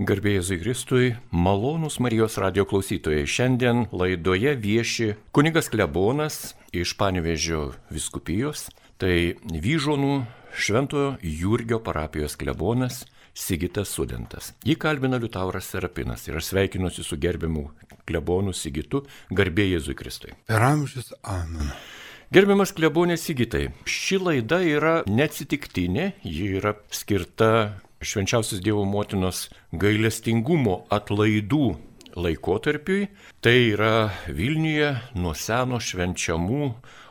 Garbėjai Zikristui, malonūs Marijos radio klausytojai. Šiandien laidoje vieši kunigas Klebonas iš Panevežio viskupijos, tai Vyžonų Šventojo Jurgio parapijos Klebonas Sigitas Sudentas. Jį kalbina Liutauras Serapinas ir aš sveikinuosi su gerbiamu Klebonu Sigitu, garbėjai Zikristui. Per amžius amen. Gerbiamas klebonė Sigitai, ši laida yra neatsitiktinė, ji yra skirta švenčiausios Dievo motinos gailestingumo atlaidų laikotarpiui. Tai yra Vilniuje nuo seno švenčiamų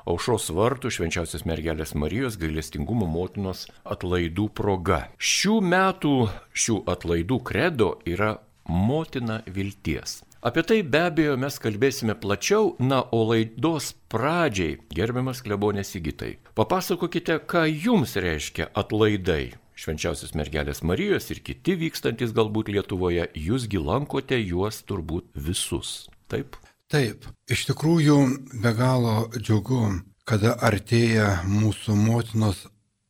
aušros vartų švenčiausios mergelės Marijos gailestingumo motinos atlaidų proga. Šių metų šių atlaidų kredo yra motina vilties. Apie tai be abejo mes kalbėsime plačiau, na, o laidos pradžiai, gerbiamas klebonės įgytai, papasakokite, ką jums reiškia atlaidai švenčiausios mergelės Marijos ir kiti vykstantis galbūt Lietuvoje, jūsgi lankote juos turbūt visus. Taip? Taip, iš tikrųjų be galo džiugu, kada artėja mūsų motinos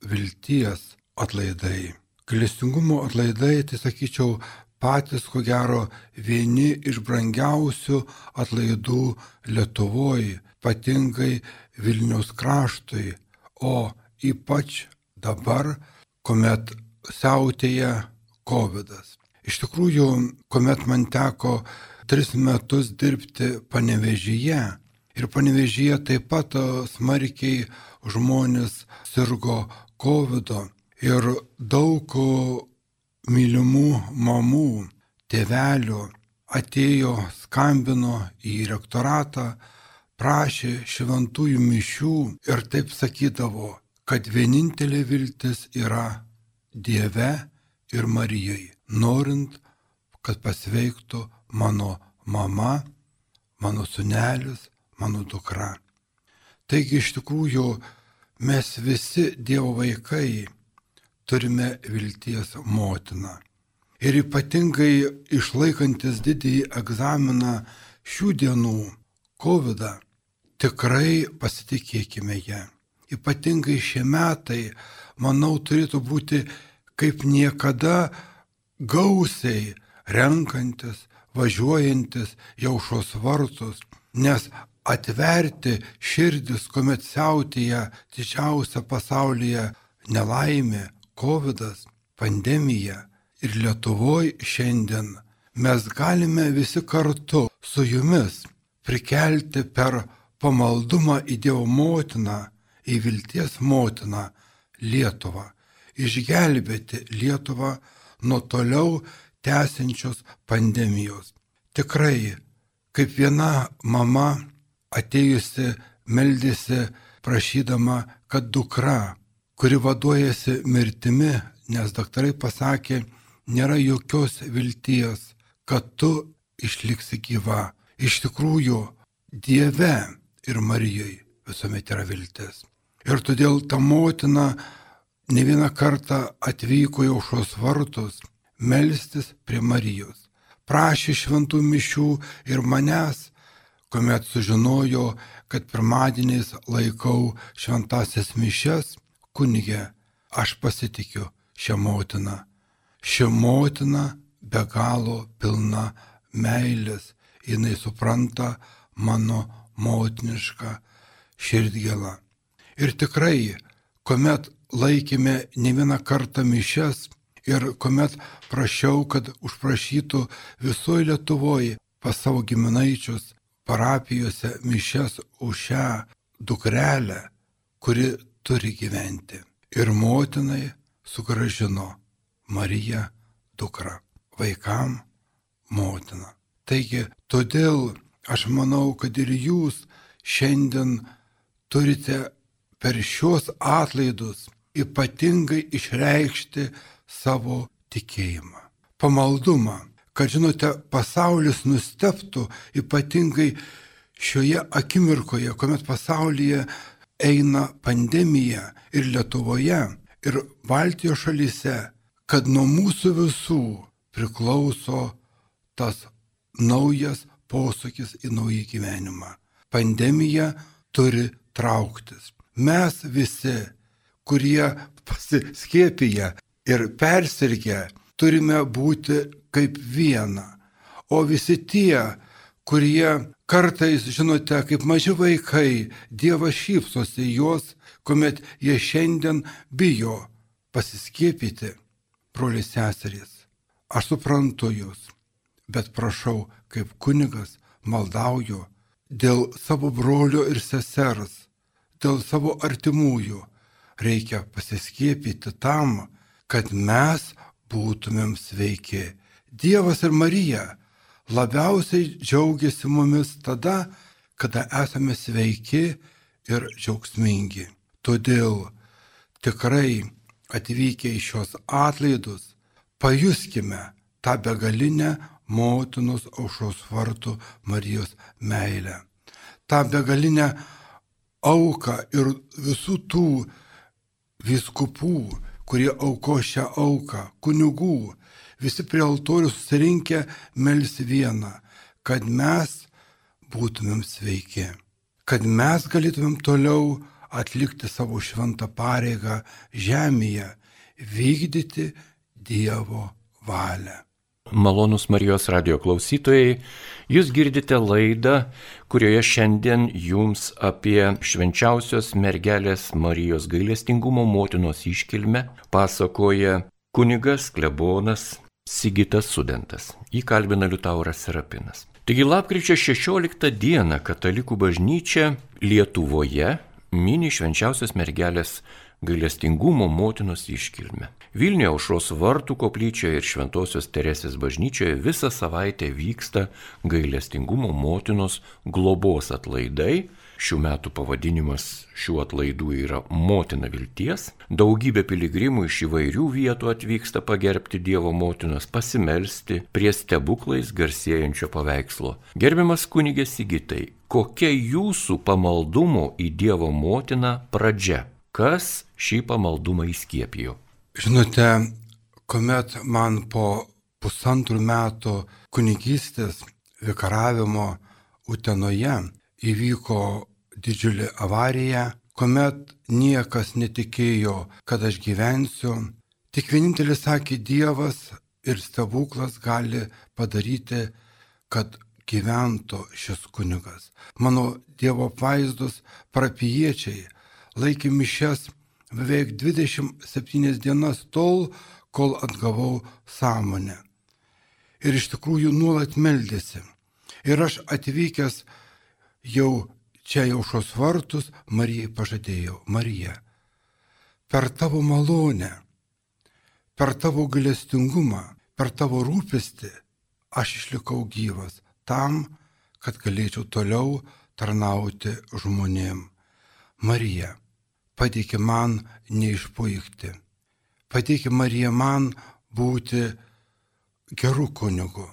vilties atlaidai. Galestingumo atlaidai, tai sakyčiau, patys ko gero vieni iš brangiausių atlaidų Lietuvoje, ypatingai Vilnius kraštui, o ypač dabar kuomet siautėja COVID. -as. Iš tikrųjų, kuomet man teko tris metus dirbti panevežyje ir panevežyje taip pat smarkiai žmonės sirgo COVID ir daug mylimų mamų, tėvelių atėjo, skambino į rektoratą, prašė šventųjų mišių ir taip sakydavo, kad vienintelė viltis yra Dieve ir Marijai, norint, kad pasveiktų mano mama, mano sunelis, mano dukra. Taigi iš tikrųjų mes visi Dievo vaikai turime vilties motiną. Ir ypatingai išlaikantis didįjį egzaminą šių dienų COVID, tikrai pasitikėkime ją ypatingai šie metai, manau, turėtų būti kaip niekada gausiai renkantis, važiuojantis jaušos vartus, nes atverti širdis, kuomet siautėja didžiausia pasaulyje nelaimė, COVID, pandemija ir Lietuvoje šiandien mes galime visi kartu su jumis prikelti per pamaldumą į Dievo motiną į vilties motiną Lietuvą, išgelbėti Lietuvą nuo toliau tęsiančios pandemijos. Tikrai, kaip viena mama atėjusi meldėsi prašydama, kad dukra, kuri vaduojasi mirtimi, nes daktarai pasakė, nėra jokios vilties, kad tu išliksi gyva. Iš tikrųjų, Dieve ir Marijai visuomet yra viltis. Ir todėl ta motina ne vieną kartą atvyko į aušos vartus melstis prie Marijos. Prašė šventų mišių ir manęs, kuomet sužinojo, kad pirmadieniais laikau šventasias mišes, kunigė, aš pasitikiu šią motiną. Ši motina be galo pilna meilės, jinai supranta mano motinišką širdgėlą. Ir tikrai, kuomet laikėme ne vieną kartą mišes ir kuomet prašiau, kad užprašytų visoje Lietuvoje pas savo giminaičius parapijose mišes už šią dukrelę, kuri turi gyventi. Ir motinai sugražino Mariją dukrą, vaikam motiną. Taigi, todėl aš manau, kad ir jūs šiandien turite per šios atlaidus ypatingai išreikšti savo tikėjimą, pamaldumą, kad žinote, pasaulis nusteptų ypatingai šioje akimirkoje, kuomet pasaulyje eina pandemija ir Lietuvoje, ir Baltijos šalyse, kad nuo mūsų visų priklauso tas naujas posūkis į naują gyvenimą. Pandemija turi trauktis mes visi, kurie pasiskėpyje ir persirgę, turime būti kaip viena. O visi tie, kurie kartais, žinote, kaip maži vaikai, Dievas šypsosi juos, kuomet jie šiandien bijo pasiskiepyti, broliai seserys. Aš suprantu jūs, bet prašau, kaip kunigas, maldauju dėl savo brolio ir sesers, dėl savo artimųjų. Reikia pasiskiepyti tam, kad mes būtumėm sveiki. Dievas ir Marija labiausiai džiaugiasi mumis tada, kada esame sveiki ir džiaugsmingi. Todėl tikrai atvykę į šios atlaidus, pajuskime tą begalinę motinos aušos vartų Marijos meilę. tą begalinę auką ir visų tų viskupų, kurie auko šią auką, kunigų, visi prie altorių susirinkę melsi vieną, kad mes būtumėm sveiki, kad mes galėtumėm toliau atlikti savo šventą pareigą žemėje, vykdyti Dievo valią. Malonus Marijos radio klausytojai, jūs girdite laidą, kurioje šiandien jums apie švenčiausios mergelės Marijos gailestingumo motinos iškilmę pasakoja kunigas klebonas Sigitas Sudentas. Įkalbina Liutauras Serapinas. Taigi lapkričio 16 dieną Katalikų bažnyčia Lietuvoje mini švenčiausios mergelės gailestingumo motinos iškilmę. Vilniuje aušros vartų koplyčioje ir Šventojios Teresės bažnyčioje visą savaitę vyksta gailestingumo motinos globos atlaidai. Šių metų pavadinimas šių atlaidų yra Motina vilties. Daugybė piligrimų iš įvairių vietų atvyksta pagerbti Dievo motinos, pasimelsti prie stebuklais garsėjančio paveikslo. Gerbiamas kunigė Sigitai, kokia jūsų pamaldumo į Dievo motiną pradžia? Kas šį pamaldumą įskiepijo? Žinote, kuomet man po pusantrų metų kunigystės vikaravimo Utenoje įvyko didžiulė avarija, kuomet niekas netikėjo, kad aš gyvensiu, tik vienintelis sakė Dievas ir stebuklas gali padaryti, kad gyventų šis kunigas. Mano Dievo apvaizdus parapiečiai laikė mišes beveik 27 dienas tol, kol atgavau sąmonę. Ir iš tikrųjų nuolat meldėsi. Ir aš atvykęs jau čia jau šios vartus Marijai pažadėjau, Marija, per tavo malonę, per tavo galestingumą, per tavo rūpestį aš išlikau gyvas tam, kad galėčiau toliau tarnauti žmonėm. Marija, padėki man neišpuikti. Padėki Marija man būti geru kunigu.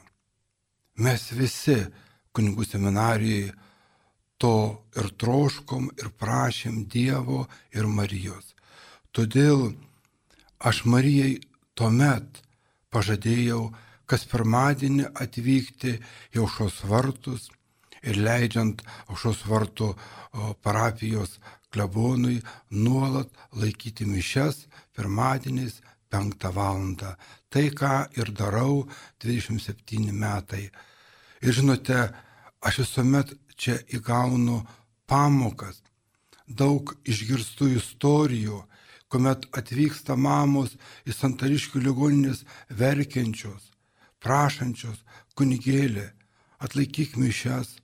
Mes visi kunigų seminarijai to ir troškom, ir prašėm Dievo ir Marijos. Todėl aš Marijai tuomet pažadėjau, kas pirmadienį atvykti į aušos vartus ir leidžiant aušos vartų parapijos klebonui nuolat laikyti mišes pirmadieniais 5 val. Tai, ką ir darau 27 metai. Ir žinote, aš visuomet čia įgaunu pamokas, daug išgirstų istorijų, kuomet atvyksta mamos į santariškių ligoninės verkiančios, prašančios kunigėlį, atlaikyk mišes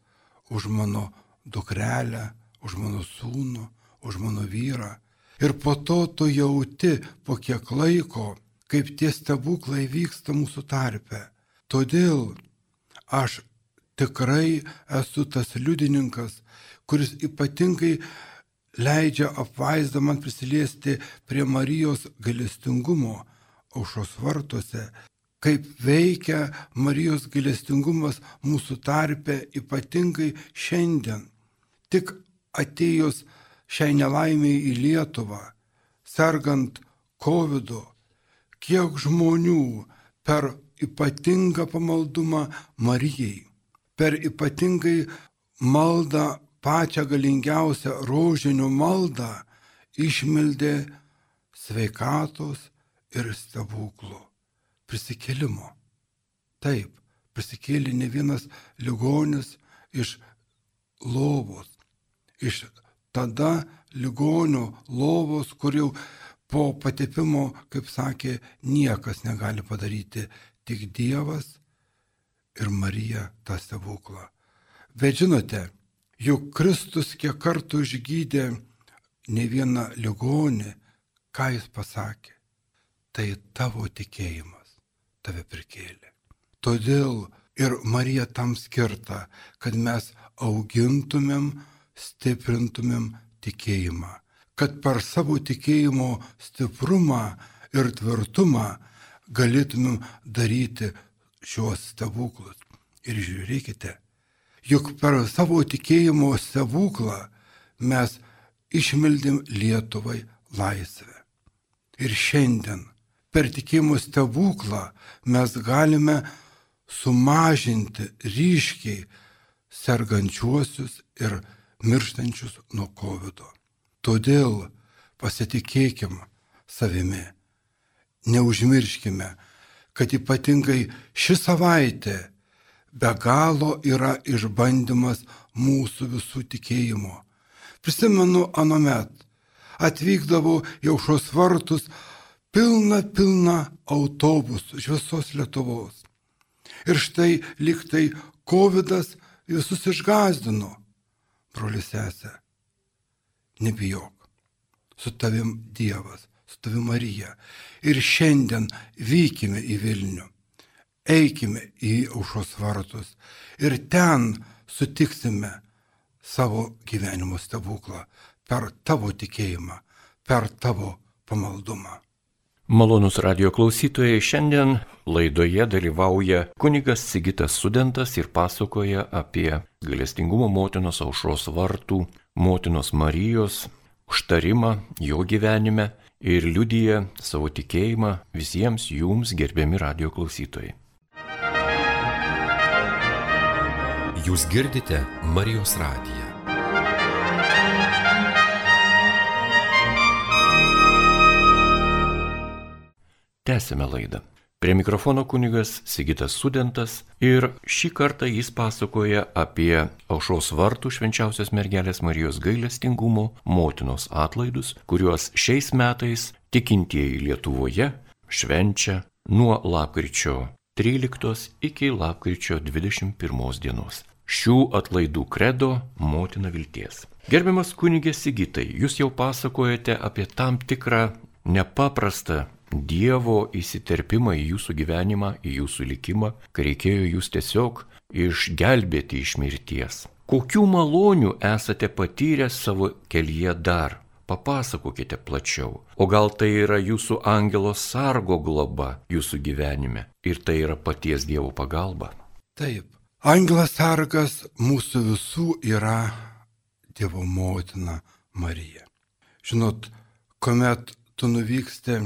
už mano dukrelę, už mano sūnų, už mano vyrą. Ir po to tu jauti po kiek laiko, kaip tie stebuklai vyksta mūsų tarpe. Todėl aš tikrai esu tas liudininkas, kuris ypatingai leidžia apvaizdą man prisiliesti prie Marijos galestingumo aušos vartuose, kaip veikia Marijos galestingumas mūsų tarpe ypatingai šiandien. Tik atėjus šiai nelaimiai į Lietuvą, sergant COVID, kiek žmonių per ypatingą pamaldumą Marijai, per ypatingai maldą, pačią galingiausią rožinių maldą, išmeldė sveikatos ir stebuklų. prisikėlimo. Taip, prisikėlė ne vienas ligonis iš lovos, iš tada ligonio lovos, kur jau po patepimo, kaip sakė, niekas negali padaryti, tik Dievas ir Marija tą stebuklą. Bet žinote, juk Kristus kiek kartų išgydė ne vieną ligonį, ką jis pasakė. Tai tavo tikėjimas tave prikėlė. Todėl ir Marija tam skirta, kad mes augintumėm, stiprintumėm tikėjimą. Kad per savo tikėjimo stiprumą ir tvirtumą galėtumėm daryti šios stebuklus. Ir žiūrėkite, juk per savo tikėjimo stebuklą mes išmeldėm Lietuvai laisvę. Ir šiandien per tikėjimo stebuklą mes galime sumažinti ryškiai sergančiuosius ir mirštančius nuo COVID. -o. Todėl pasitikėkim savimi, neužmirškime, kad ypatingai ši savaitė be galo yra išbandymas mūsų visų tikėjimo. Prisimenu anomet, atvykdavo į aušos vartus pilna, pilna autobusų iš visos Lietuvos. Ir štai liktai COVID visus išgazdino. Brolis sesė, nebijok, su tavim Dievas, su tavim Marija. Ir šiandien vykime į Vilnių, eikime į aušos vartus ir ten sutiksime savo gyvenimo stebuklą per tavo tikėjimą, per tavo pamaldumą. Malonus radio klausytojai, šiandien laidoje dalyvauja kunigas Sigitas Studentas ir pasakoja apie galestingumo motinos aušros vartų, motinos Marijos užtarimą jo gyvenime ir liudyja savo tikėjimą visiems jums gerbiami radio klausytojai. Jūs girdite Marijos radiją. Tęsime laidą. Prie mikrofono kunigas Sigitas Sudentas ir šį kartą jis pasakoja apie aušos vartų švenčiausios mergelės Marijos gailestingumo motinos atlaidus, kuriuos šiais metais tikintieji Lietuvoje švenčia nuo lapkričio 13 iki lapkričio 21 dienos. Šių atlaidų kredo motina vilties. Gerbiamas kunigė Sigitai, jūs jau pasakojate apie tam tikrą nepaprastą Dievo įsiterpimą į jūsų gyvenimą, į jūsų likimą, kai reikėjo jūs tiesiog išgelbėti iš mirties. Kokių malonių esate patyrę savo kelyje dar? Papasakokite plačiau. O gal tai yra jūsų angelo sargo globa jūsų gyvenime ir tai yra paties Dievo pagalba? Taip. Angelas sargas mūsų visų yra Dievo motina Marija. Žinot, kuomet tu nuvyksti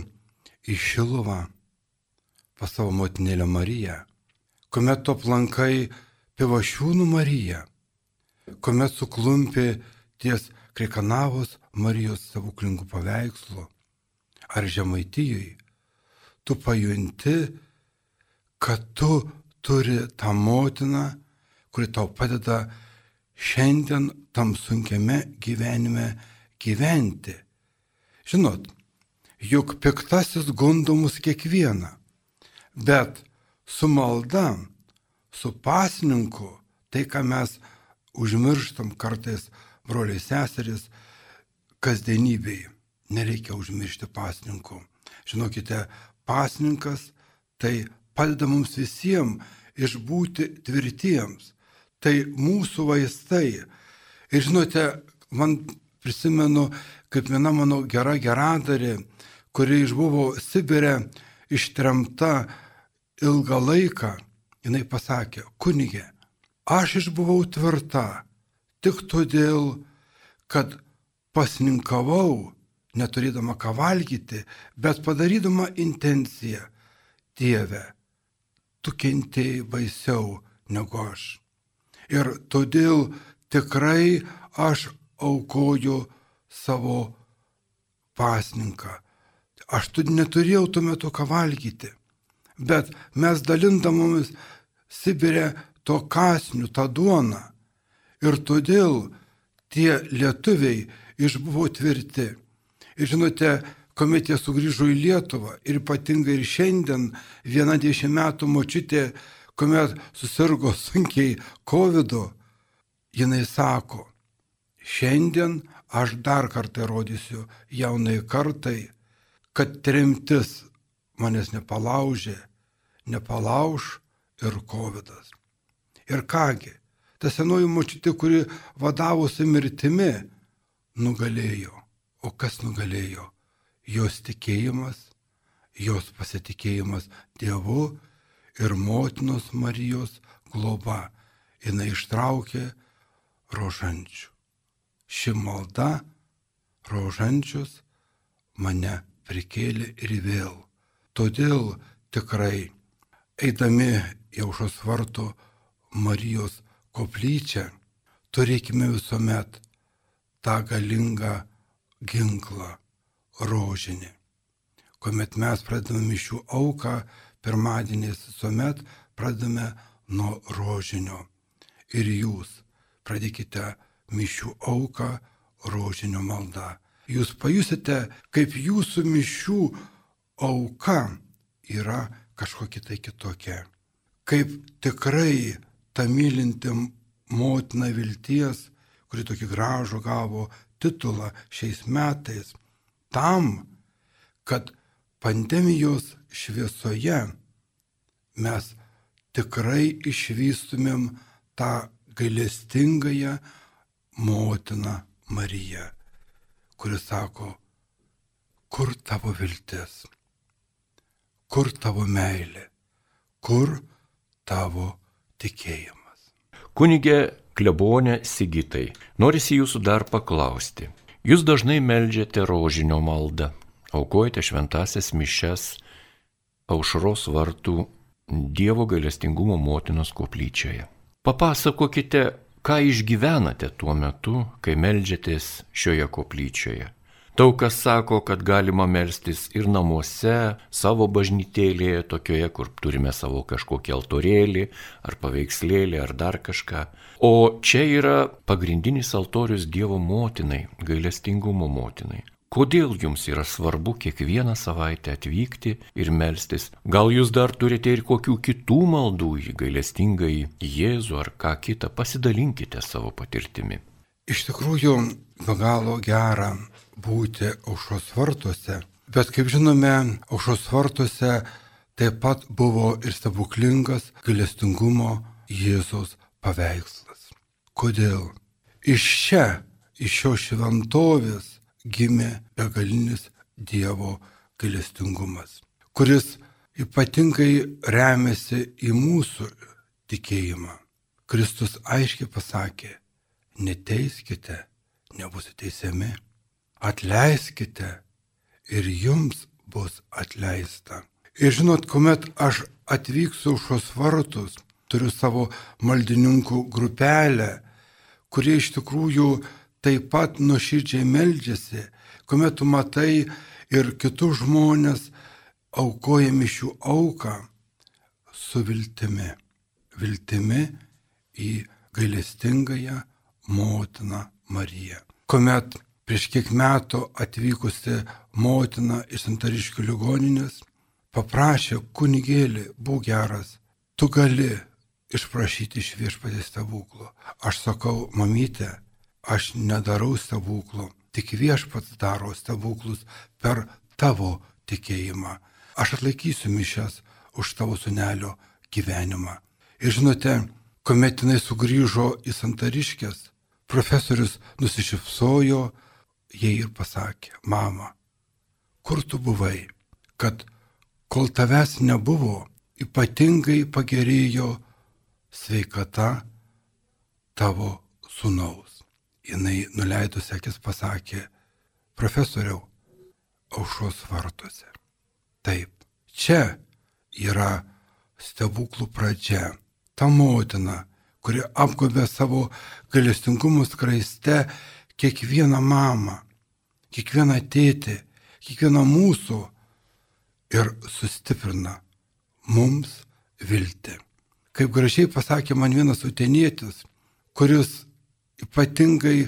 į Šiluvą pas savo motinėlę Mariją, kuomet tu aplankai pivašiūnų Mariją, kuomet suklumpi ties Krikanavos Marijos stebuklingų paveikslų ar Žemaitijai, tu pajunti, kad tu turi tą motiną, kuri tau padeda šiandien tam sunkiame gyvenime gyventi. Žinot, juk piktasis gundo mus kiekvieną, bet su malda, su pasninku, tai ką mes užmirštam kartais, broliai seserys, kasdienybėje, nereikia užmiršti pasninkų. Žinokite, pasninkas tai padeda mums visiems išbūti tvirtiems. Tai mūsų vaistai. Ir žinote, man prisimenu, kaip viena mano gera geradarė, kuri išbuvo Sibirė ištremta ilgą laiką, jinai pasakė, kunigė, aš išbuvau tvirta tik todėl, kad pasninkavau, neturėdama ką valgyti, bet padarydama intenciją, Dieve, tu kentėjai baisiau negu aš. Ir todėl tikrai aš aukoju savo pasninką, Aš tu neturėjau tuo metu ką valgyti, bet mes dalindamomis Sibirė to kasnių, tą duoną. Ir todėl tie lietuviai išbuvo tvirti. Ir žinote, kuomet jie sugrįžo į Lietuvą ir ypatingai ir šiandien viena dešimt metų močiutė, kuomet susirgo sunkiai COVID, jinai sako, šiandien aš dar kartą rodysiu jaunai kartai, kad tremtis manęs nepalaužė, nepalauž ir COVID. Ir kągi, ta senoji močiutė, kuri vadavosi mirtimi, nugalėjo. O kas nugalėjo? Jos tikėjimas, jos pasitikėjimas Dievu ir motinos Marijos globa. Jis ištraukė rožančių. Ši malda, rožančius, mane prikėlė ir vėl. Todėl tikrai, eidami jaušos varto Marijos koplyčią, turėkime visuomet tą galingą ginklą rožinį. Kuomet mes pradedame mišių auką, pirmadieniais visuomet pradedame nuo rožinio. Ir jūs pradėkite mišių auką rožinio maldą. Jūs pajusite, kaip jūsų mišių auka yra kažkokia tai kitokia. Kaip tikrai ta mylinti motina vilties, kuri tokį gražų gavo titulą šiais metais, tam, kad pandemijos šviesoje mes tikrai išvystumėm tą gailestingąją motiną Mariją, kuris sako, kur tavo viltis, kur tavo meilė, kur tavo tikėjimas. Kunigė klebonė Sigitai, norisi jūsų dar paklausti. Jūs dažnai melžiate rožinio maldą, aukojate šventasias mišes aušros vartų Dievo gailestingumo motinos koplyčioje. Papasakokite, ką išgyvenate tuo metu, kai melžiatės šioje koplyčioje. Daug kas sako, kad galima melstis ir namuose, savo bažnytėlėje, tokioje, kur turime savo kažkokį altorėlį, ar paveikslėlį, ar dar kažką. O čia yra pagrindinis altorius Dievo motinai, gailestingumo motinai. Kodėl jums yra svarbu kiekvieną savaitę atvykti ir melstis? Gal jūs dar turite ir kokių kitų maldų į gailestingai Jėzų ar ką kitą? Pasidalinkite savo patirtimi. Iš tikrųjų, be galo gera būti aušos vartuose, bet kaip žinome, aušos vartuose taip pat buvo ir stebuklingas gailestingumo Jėzaus paveikslas. Kodėl? Iš čia, iš šios šventovės gimė begalinis Dievo gailestingumas, kuris ypatingai remiasi į mūsų tikėjimą. Kristus aiškiai pasakė, neteiskite, nebusite teisiami, atleiskite ir jums bus atleista. Ir žinot, kuomet aš atvyksiu už šios vartus, turiu savo maldininkų grupelę, kurie iš tikrųjų taip pat nuoširdžiai meldžiasi, kuomet tu matai ir kitus žmonės aukoja mišių auką su viltimi. Viltimi į gailestingąją motiną Mariją. Kuomet prieš kiek metų atvykusi motina iš Santariškių ligoninės paprašė kunigėlį, būk geras, tu gali išprašyti iš viešpatės stebuklų. Aš sakau, mamytė, aš nedarau stebuklų, tik viešpats daro stebuklus per tavo tikėjimą. Aš atlaikysiu mišęs už tavo sunelio gyvenimą. Ir žinote, kuomet jinai sugrįžo į Santariškės, profesorius nusišypsojo, jai ir pasakė, mama, kur tu buvai, kad kol tavęs nebuvo, ypatingai pagerėjo sveikata tavo sunaus jinai nuleidus akis pasakė, profesoriau, aušos vartuose. Taip, čia yra stebuklų pradžia. Ta motina, kuri apgobė savo galestingumo skraiste kiekvieną mamą, kiekvieną tėtį, kiekvieną mūsų ir sustiprina mums viltį. Kaip gražiai pasakė man vienas utenietis, kuris ypatingai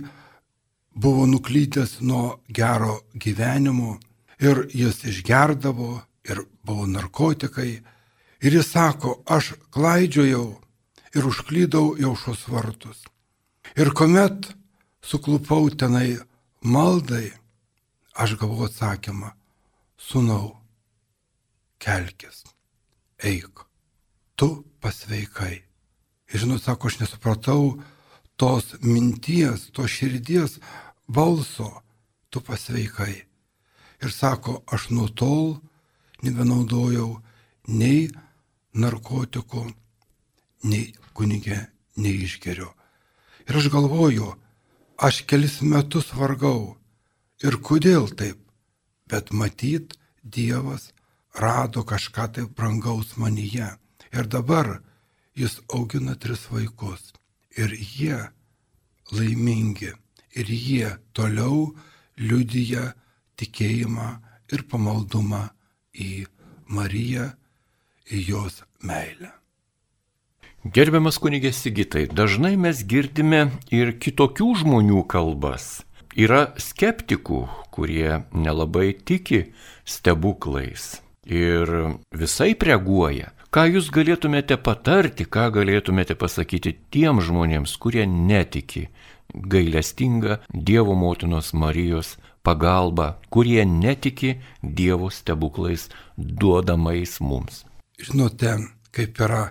buvo nuklydęs nuo gero gyvenimo ir jis išgerdavo ir buvo narkotikai. Ir jis sako, aš klaidžiojau ir užklydau į aušos vartus. Ir kuomet suklupau tenai maldai, aš gavau atsakymą, sunau, kelkis, eik, tu pasveikai. Ir žinot, sako, aš nesupratau tos minties, tos širdies balso, tu pasveikai. Ir sako, aš nuo tol nebenaudojau nei narkotikų, nei kunigė neišgeriu. Ir aš galvoju, aš kelis metus vargau. Ir kodėl taip? Bet matyt, Dievas rado kažką tai brangaus manyje. Ir dabar jis augina tris vaikus. Ir jie laimingi. Ir jie toliau liudyja tikėjimą ir pamaldumą į Mariją, į jos meilę. Gerbiamas kunigė Sigitai, dažnai mes girdime ir kitokių žmonių kalbas. Yra skeptikų, kurie nelabai tiki stebuklais ir visai reaguoja. Ką jūs galėtumėte patarti, ką galėtumėte pasakyti tiem žmonėms, kurie netiki gailestinga Dievo motinos Marijos pagalba, kurie netiki Dievo stebuklais duodamais mums? Žinote, kaip yra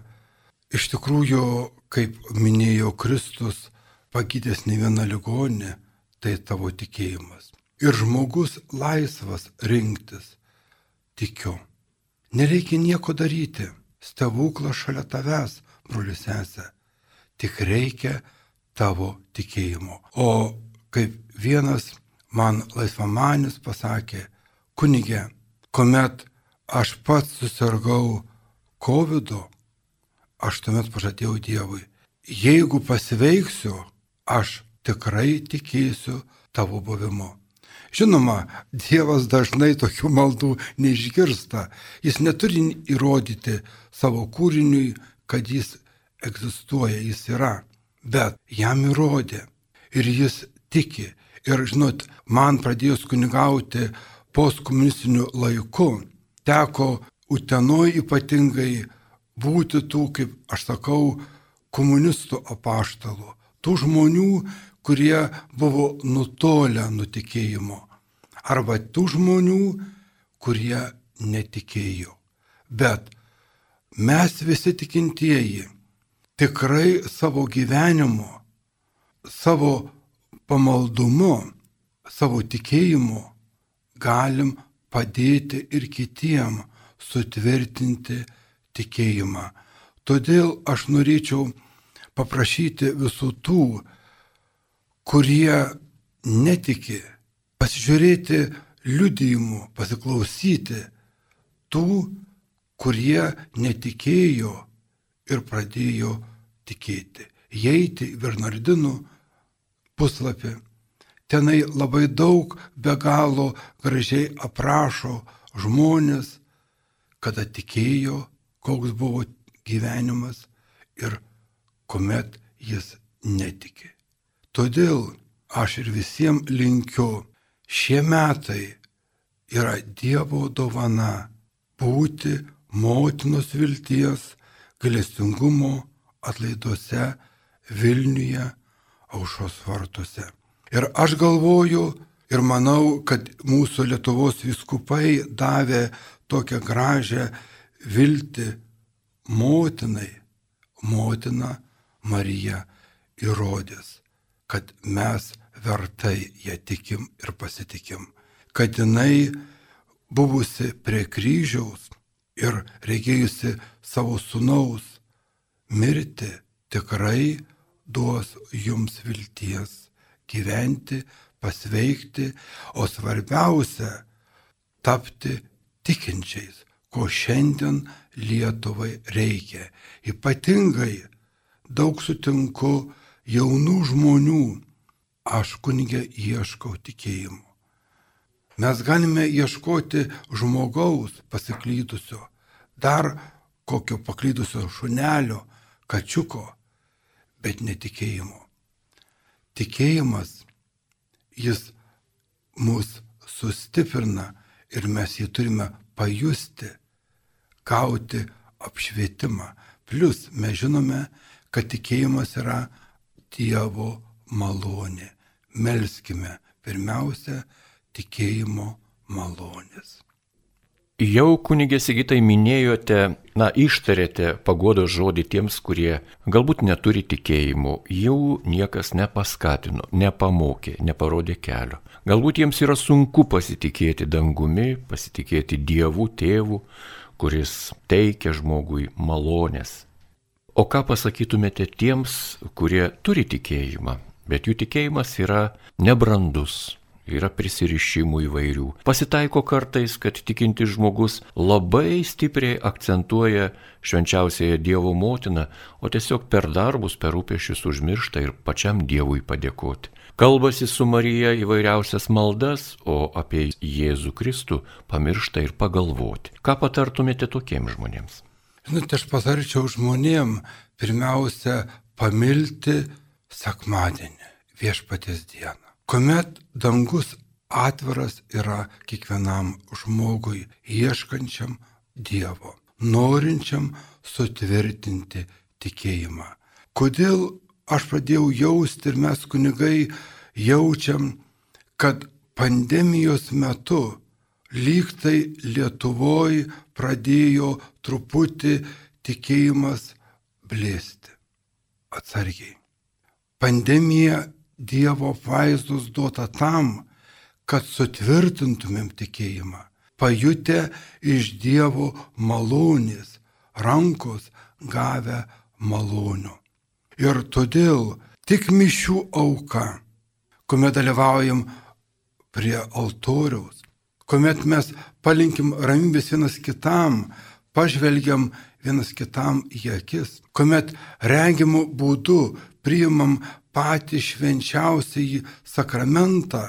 Iš tikrųjų, kaip minėjo Kristus, pagydęs ne vieną ligonį, tai tavo tikėjimas. Ir žmogus laisvas rinktis. Tikiu. Nereikia nieko daryti. Stebuklas šalia tavęs, brolius sesė. Tik reikia tavo tikėjimo. O kaip vienas man laisvamanis pasakė, kunigė, kuomet aš pats susirgau COVID, aš tuomet pažadėjau Dievui, jeigu pasveiksiu, aš tikrai tikėsiu tavo buvimu. Žinoma, Dievas dažnai tokių maldų neišgirsta. Jis neturi įrodyti savo kūriniui, kad jis egzistuoja, jis yra. Bet jam įrodė. Ir jis tiki. Ir žinot, man pradėjus kunigauti postkomunistiniu laiku, teko Utenoj ypatingai būti tų, kaip aš sakau, komunistų apaštalų, tų žmonių, kurie buvo nutolę nutikėjimo, arba tų žmonių, kurie netikėjo. Bet mes visi tikintieji tikrai savo gyvenimu, savo pamaldumu, savo tikėjimu galim padėti ir kitiem sutvirtinti tikėjimą. Todėl aš norėčiau paprašyti visų tų, kurie netiki, pasižiūrėti liudijimų, pasiklausyti tų, kurie netikėjo ir pradėjo tikėti. Įeiti į Bernardinų puslapį. Tenai labai daug be galo gražiai aprašo žmonės, kada tikėjo koks buvo gyvenimas ir kuomet jis netiki. Todėl aš ir visiems linkiu, šie metai yra Dievo dovana būti motinos vilties, galestingumo atlaiduose Vilniuje, aušos vartuose. Ir aš galvoju ir manau, kad mūsų Lietuvos viskupai davė tokią gražią viltį motinai, motina Marija įrodės, kad mes vertai ją tikim ir pasitikim, kad jinai buvusi prie kryžiaus ir reikėjusi savo sunaus mirti, tikrai duos jums vilties gyventi, pasveikti, o svarbiausia - tapti tikinčiais, ko šiandien Lietuvai reikia. Ypatingai daug sutinku jaunų žmonių, aš kunigė ieškau tikėjimo. Mes galime ieškoti žmogaus pasiklydusio, dar kokio paklydusio šunelio, kačiuko, bet netikėjimo. Tikėjimas, jis mus sustiprina ir mes jį turime pajusti, gauti apšvietimą. Plus mes žinome, kad tikėjimas yra Dievo malonė. Melskime pirmiausia tikėjimo malonės. Jau kunigė Sigitai minėjote, na, ištarėte pagodos žodį tiems, kurie galbūt neturi tikėjimų, jau niekas nepaskatino, nepamokė, neparodė kelio. Galbūt jiems yra sunku pasitikėti dangumi, pasitikėti Dievu, tėvu, kuris teikia žmogui malonės. O ką pasakytumėte tiems, kurie turi tikėjimą, bet jų tikėjimas yra nebrandus, yra prisirišimų įvairių. Pasitaiko kartais, kad tikintis žmogus labai stipriai akcentuoja švenčiausiąją Dievo motiną, o tiesiog per darbus, per rūpešius užmiršta ir pačiam Dievui padėkoti. Kalbasi su Marija įvairiausias maldas, o apie Jėzų Kristų pamiršta ir pagalvoti. Ką patartumėte tokiems žmonėms? Žinote, aš patarčiau žmonėm pirmiausia pamilti sekmadienį, viešpatės dieną kuomet dangus atviras yra kiekvienam žmogui ieškančiam Dievo, norinčiam sutvirtinti tikėjimą. Kodėl aš pradėjau jausti ir mes kunigai jaučiam, kad pandemijos metu lyg tai Lietuvoje pradėjo truputį tikėjimas blėsti. Atsargiai. Pandemija Dievo vaizdus duota tam, kad sutvirtintumėm tikėjimą, pajutę iš Dievo malonės, rankos gavę malonių. Ir todėl tik mišių auka, kuomet dalyvaujam prie altoriaus, kuomet mes palinkim ramybės vienas kitam, pažvelgiam vienas kitam į akis, kuomet regimų būdu priimam patį švenčiausiąjį sakramentą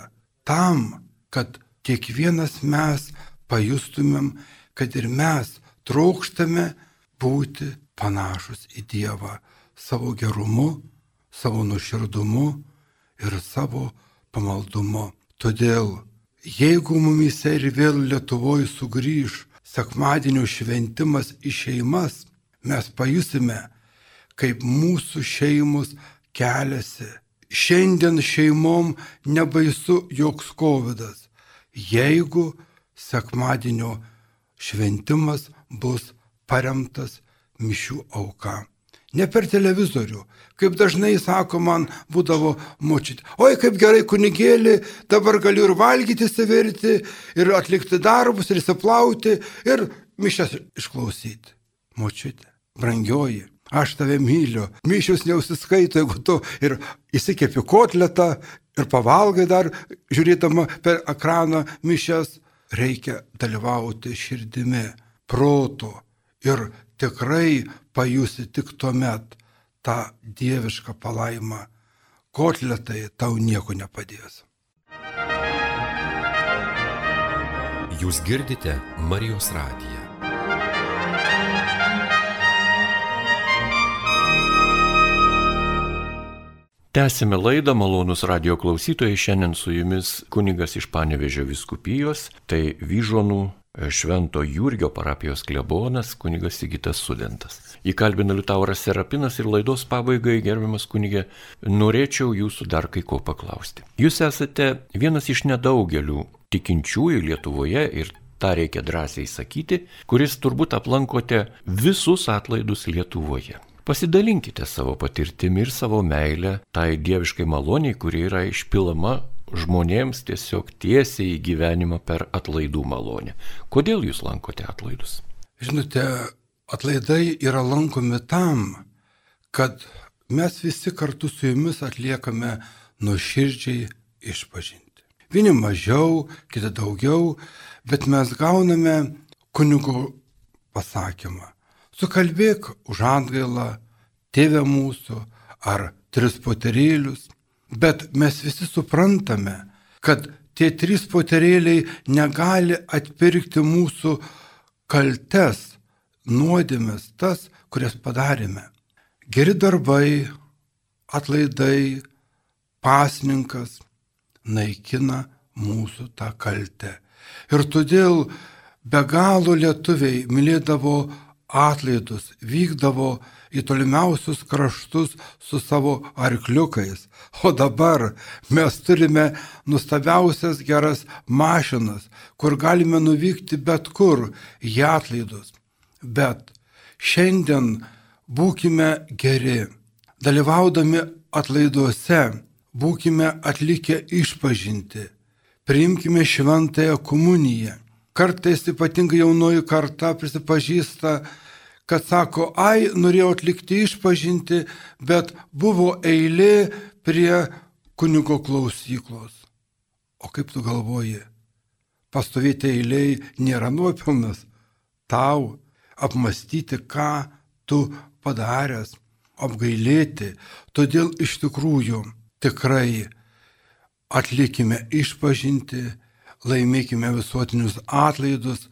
tam, kad kiekvienas mes pajustumėm, kad ir mes trokštame būti panašus į Dievą savo gerumu, savo nuširdumu ir savo pamaldumu. Todėl, jeigu mumise ir vėl Lietuvoje sugrįž sekmadienio šventimas į šeimas, mes pajusime, kaip mūsų šeimos keliasi. Šiandien šeimom nebaisu joks COVID, jeigu sekmadienio šventimas bus paremtas mišių auka. Ne per televizorių, kaip dažnai sako man būdavo močyti. Oi, kaip gerai kunigėlį, dabar galiu ir valgyti, severti, ir atlikti darbus, ir įsiplauti, ir mišęs išklausyti. Močyti, brangioji, aš tave myliu. Myšius neusiskaito, jeigu tu ir įsikepi kotletą ir pavalgai dar, žiūrėdama per ekraną mišęs, reikia dalyvauti širdimi, protu ir tikrai pajusi tik tuo met tą dievišką palaimą. Kotletai tau nieko nepadės. Jūs girdite Marijos radiją. Tęsime laidą, malonus radio klausytojai, šiandien su jumis kunigas iš Panevežio viskupijos, tai Vyžonų Švento Jurgio parapijos klebonas kunigas Sigitas Sudentas. Įkalbina Liutauras Serapinas ir laidos pabaigai, gerbiamas kunigė, norėčiau jūsų dar kai ko paklausti. Jūs esate vienas iš nedaugelių tikinčiųjų Lietuvoje ir tą reikia drąsiai sakyti, kuris turbūt aplankote visus atlaidus Lietuvoje. Pasidalinkite savo patirtimi ir savo meilę tai dieviškai maloniai, kuri yra išpilama žmonėms tiesiog tiesiai į gyvenimą per atlaidų malonę. Kodėl jūs lankote atlaidus? Žinote, atlaidai yra lankomi tam, kad mes visi kartu su jumis atliekame nuoširdžiai išpažinti. Vieni mažiau, kiti daugiau, bet mes gauname kunigo pasakymą sukalbėk už atgailą, tėvę mūsų ar tris poterėlius, bet mes visi suprantame, kad tie trys poterėliai negali atpirkti mūsų kaltes nuodėmės, tas, kurias padarėme. Geri darbai, atlaidai, pasninkas naikina mūsų tą kaltę. Ir todėl be galo lietuviai mylėdavo atlaidus, vykdavo į tolimiausius kraštus su savo arkliukais. O dabar mes turime nustabiausias geras mašinas, kur galime nuvykti bet kur į atlaidus. Bet šiandien būkime geri, dalyvaudami atlaiduose, būkime atlikę išpažinti, priimkime šventąją komuniją. Kartais ypatingai jaunoji karta prisipažįsta, kad sako, ai, norėjau atlikti išpažinti, bet buvo eilė prie kunigo klausyklos. O kaip tu galvoji, pastovėti eiliai nėra nuopilnas tau apmastyti, ką tu padaręs, apgailėti. Todėl iš tikrųjų tikrai atlikime išpažinti, laimėkime visuotinius atlaidus,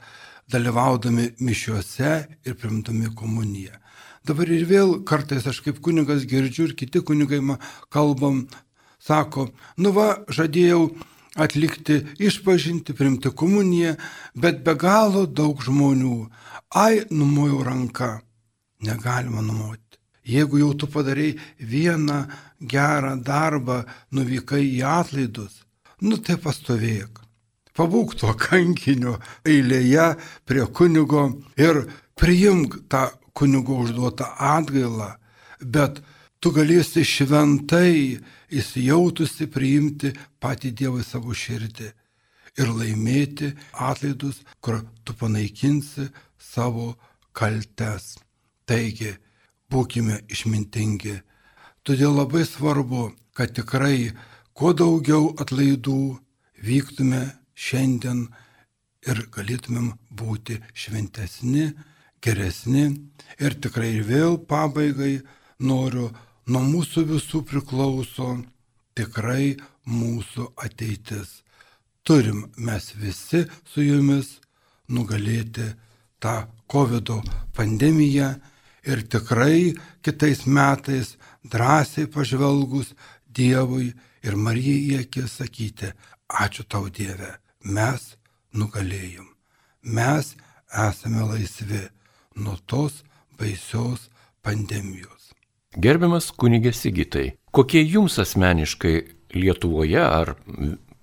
dalyvaudami mišiuose ir primdami komuniją. Dabar ir vėl kartais aš kaip kunigas girdžiu ir kiti kunigai kalbam, sako, nu va, žadėjau atlikti išpažinti, primti komuniją, bet be galo daug žmonių. Ai, numojau ranką. Negalima numoti. Jeigu jau tu padarai vieną gerą darbą, nuvykai į atlaidus, nu tai pastovėk pabūk tuo kankiniu eilėje prie kunigo ir priimk tą kunigo užduotą atgailą, bet tu galėsi šventai įsijautusi priimti patį Dievą į savo širdį ir laimėti atlaidus, kur tu panaikinsi savo kaltes. Taigi, būkime išmintingi. Todėl labai svarbu, kad tikrai kuo daugiau atlaidų vyktume šiandien ir galėtumėm būti šventesni, geresni. Ir tikrai ir vėl pabaigai noriu, nuo mūsų visų priklauso tikrai mūsų ateitis. Turim mes visi su jumis nugalėti tą COVID pandemiją ir tikrai kitais metais drąsiai pažvelgus Dievui ir Marijai į akis sakyti, ačiū tau Dieve mes nugalėjom. Mes esame laisvi nuo tos baisios pandemijos. Gerbiamas kunigė Sigitai, kokie jums asmeniškai Lietuvoje ar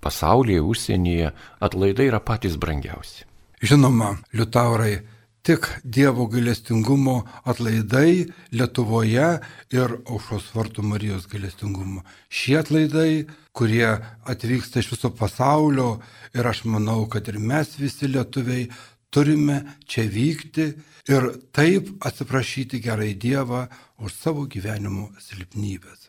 pasaulyje, užsienyje atlaidai yra patys brangiausi? Žinoma, Liutaurai, tik Dievo gailestingumo atlaidai Lietuvoje ir aušos vartų Marijos gailestingumo. Šie atlaidai, kurie atvyksta iš viso pasaulio ir aš manau, kad ir mes visi lietuviai turime čia vykti ir taip atsiprašyti gerai Dievą už savo gyvenimo silpnybės.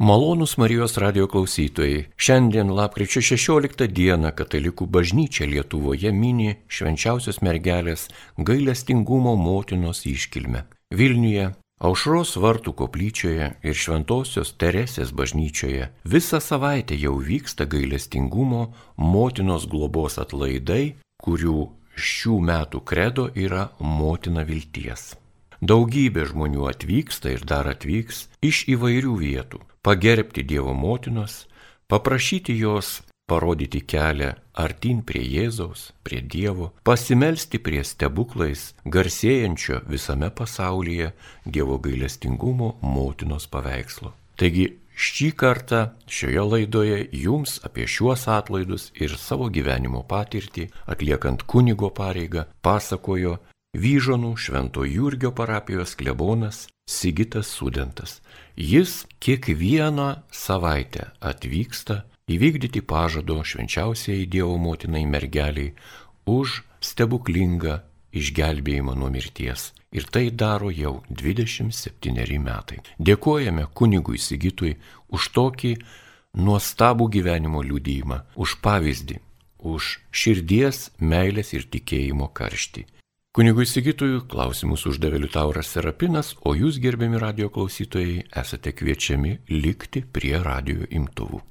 Malonus Marijos radio klausytojai, šiandien lapkričio 16 dieną Katalikų bažnyčia Lietuvoje mini švenčiausios mergelės gailestingumo motinos iškilmę. Vilniuje, Aušros vartų koplyčioje ir Šventojios Teresės bažnyčioje visą savaitę jau vyksta gailestingumo motinos globos atlaidai, kurių šių metų kredo yra motina vilties. Daugybė žmonių atvyksta ir dar atvyks iš įvairių vietų pagerbti Dievo motinos, paprašyti jos parodyti kelią artin prie Jėzaus, prie Dievo, pasimelsti prie stebuklais garsėjančio visame pasaulyje Dievo gailestingumo motinos paveikslo. Taigi šį kartą šioje laidoje jums apie šiuos atlaidus ir savo gyvenimo patirtį, atliekant kunigo pareigą, pasakojo Vyžonų Švento Jurgio parapijos klebonas Sigitas Sudentas. Jis kiekvieną savaitę atvyksta įvykdyti pažado švenčiausiai Dievo motinai mergeliai už stebuklingą išgelbėjimą nuo mirties. Ir tai daro jau 27 metai. Dėkojame kunigui Sigitui už tokį nuostabų gyvenimo liūdėjimą, už pavyzdį, už širdies, meilės ir tikėjimo karštį. Kunigui Sigitui klausimus uždavė Liutauras Serapinas, o jūs, gerbiami radio klausytojai, esate kviečiami likti prie radio imtuvų.